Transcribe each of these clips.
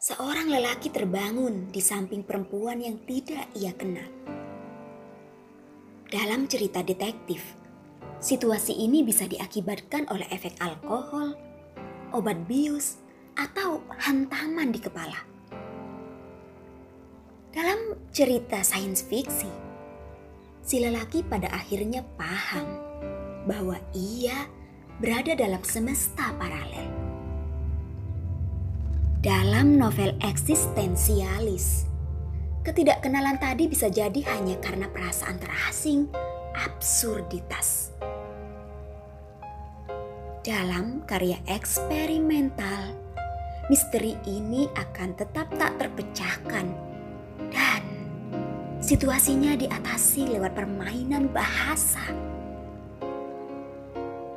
seorang lelaki terbangun di samping perempuan yang tidak ia kenal. Dalam cerita detektif, situasi ini bisa diakibatkan oleh efek alkohol, obat bius, atau hantaman di kepala. Dalam cerita sains fiksi, si lelaki pada akhirnya paham bahwa ia berada dalam semesta paralel dalam novel eksistensialis, ketidakkenalan tadi bisa jadi hanya karena perasaan terasing, absurditas. Dalam karya eksperimental, misteri ini akan tetap tak terpecahkan dan situasinya diatasi lewat permainan bahasa.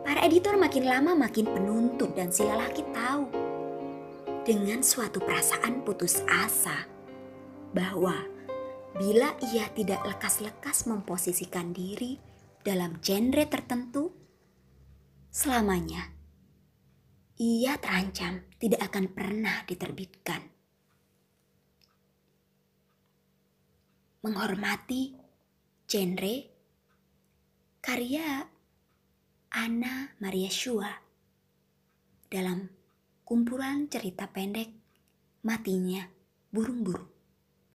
Para editor makin lama makin penuntut dan si lelaki tahu dengan suatu perasaan putus asa bahwa bila ia tidak lekas-lekas memposisikan diri dalam genre tertentu, selamanya ia terancam tidak akan pernah diterbitkan. Menghormati genre karya Anna Maria Shua dalam kumpulan cerita pendek matinya burung-burung.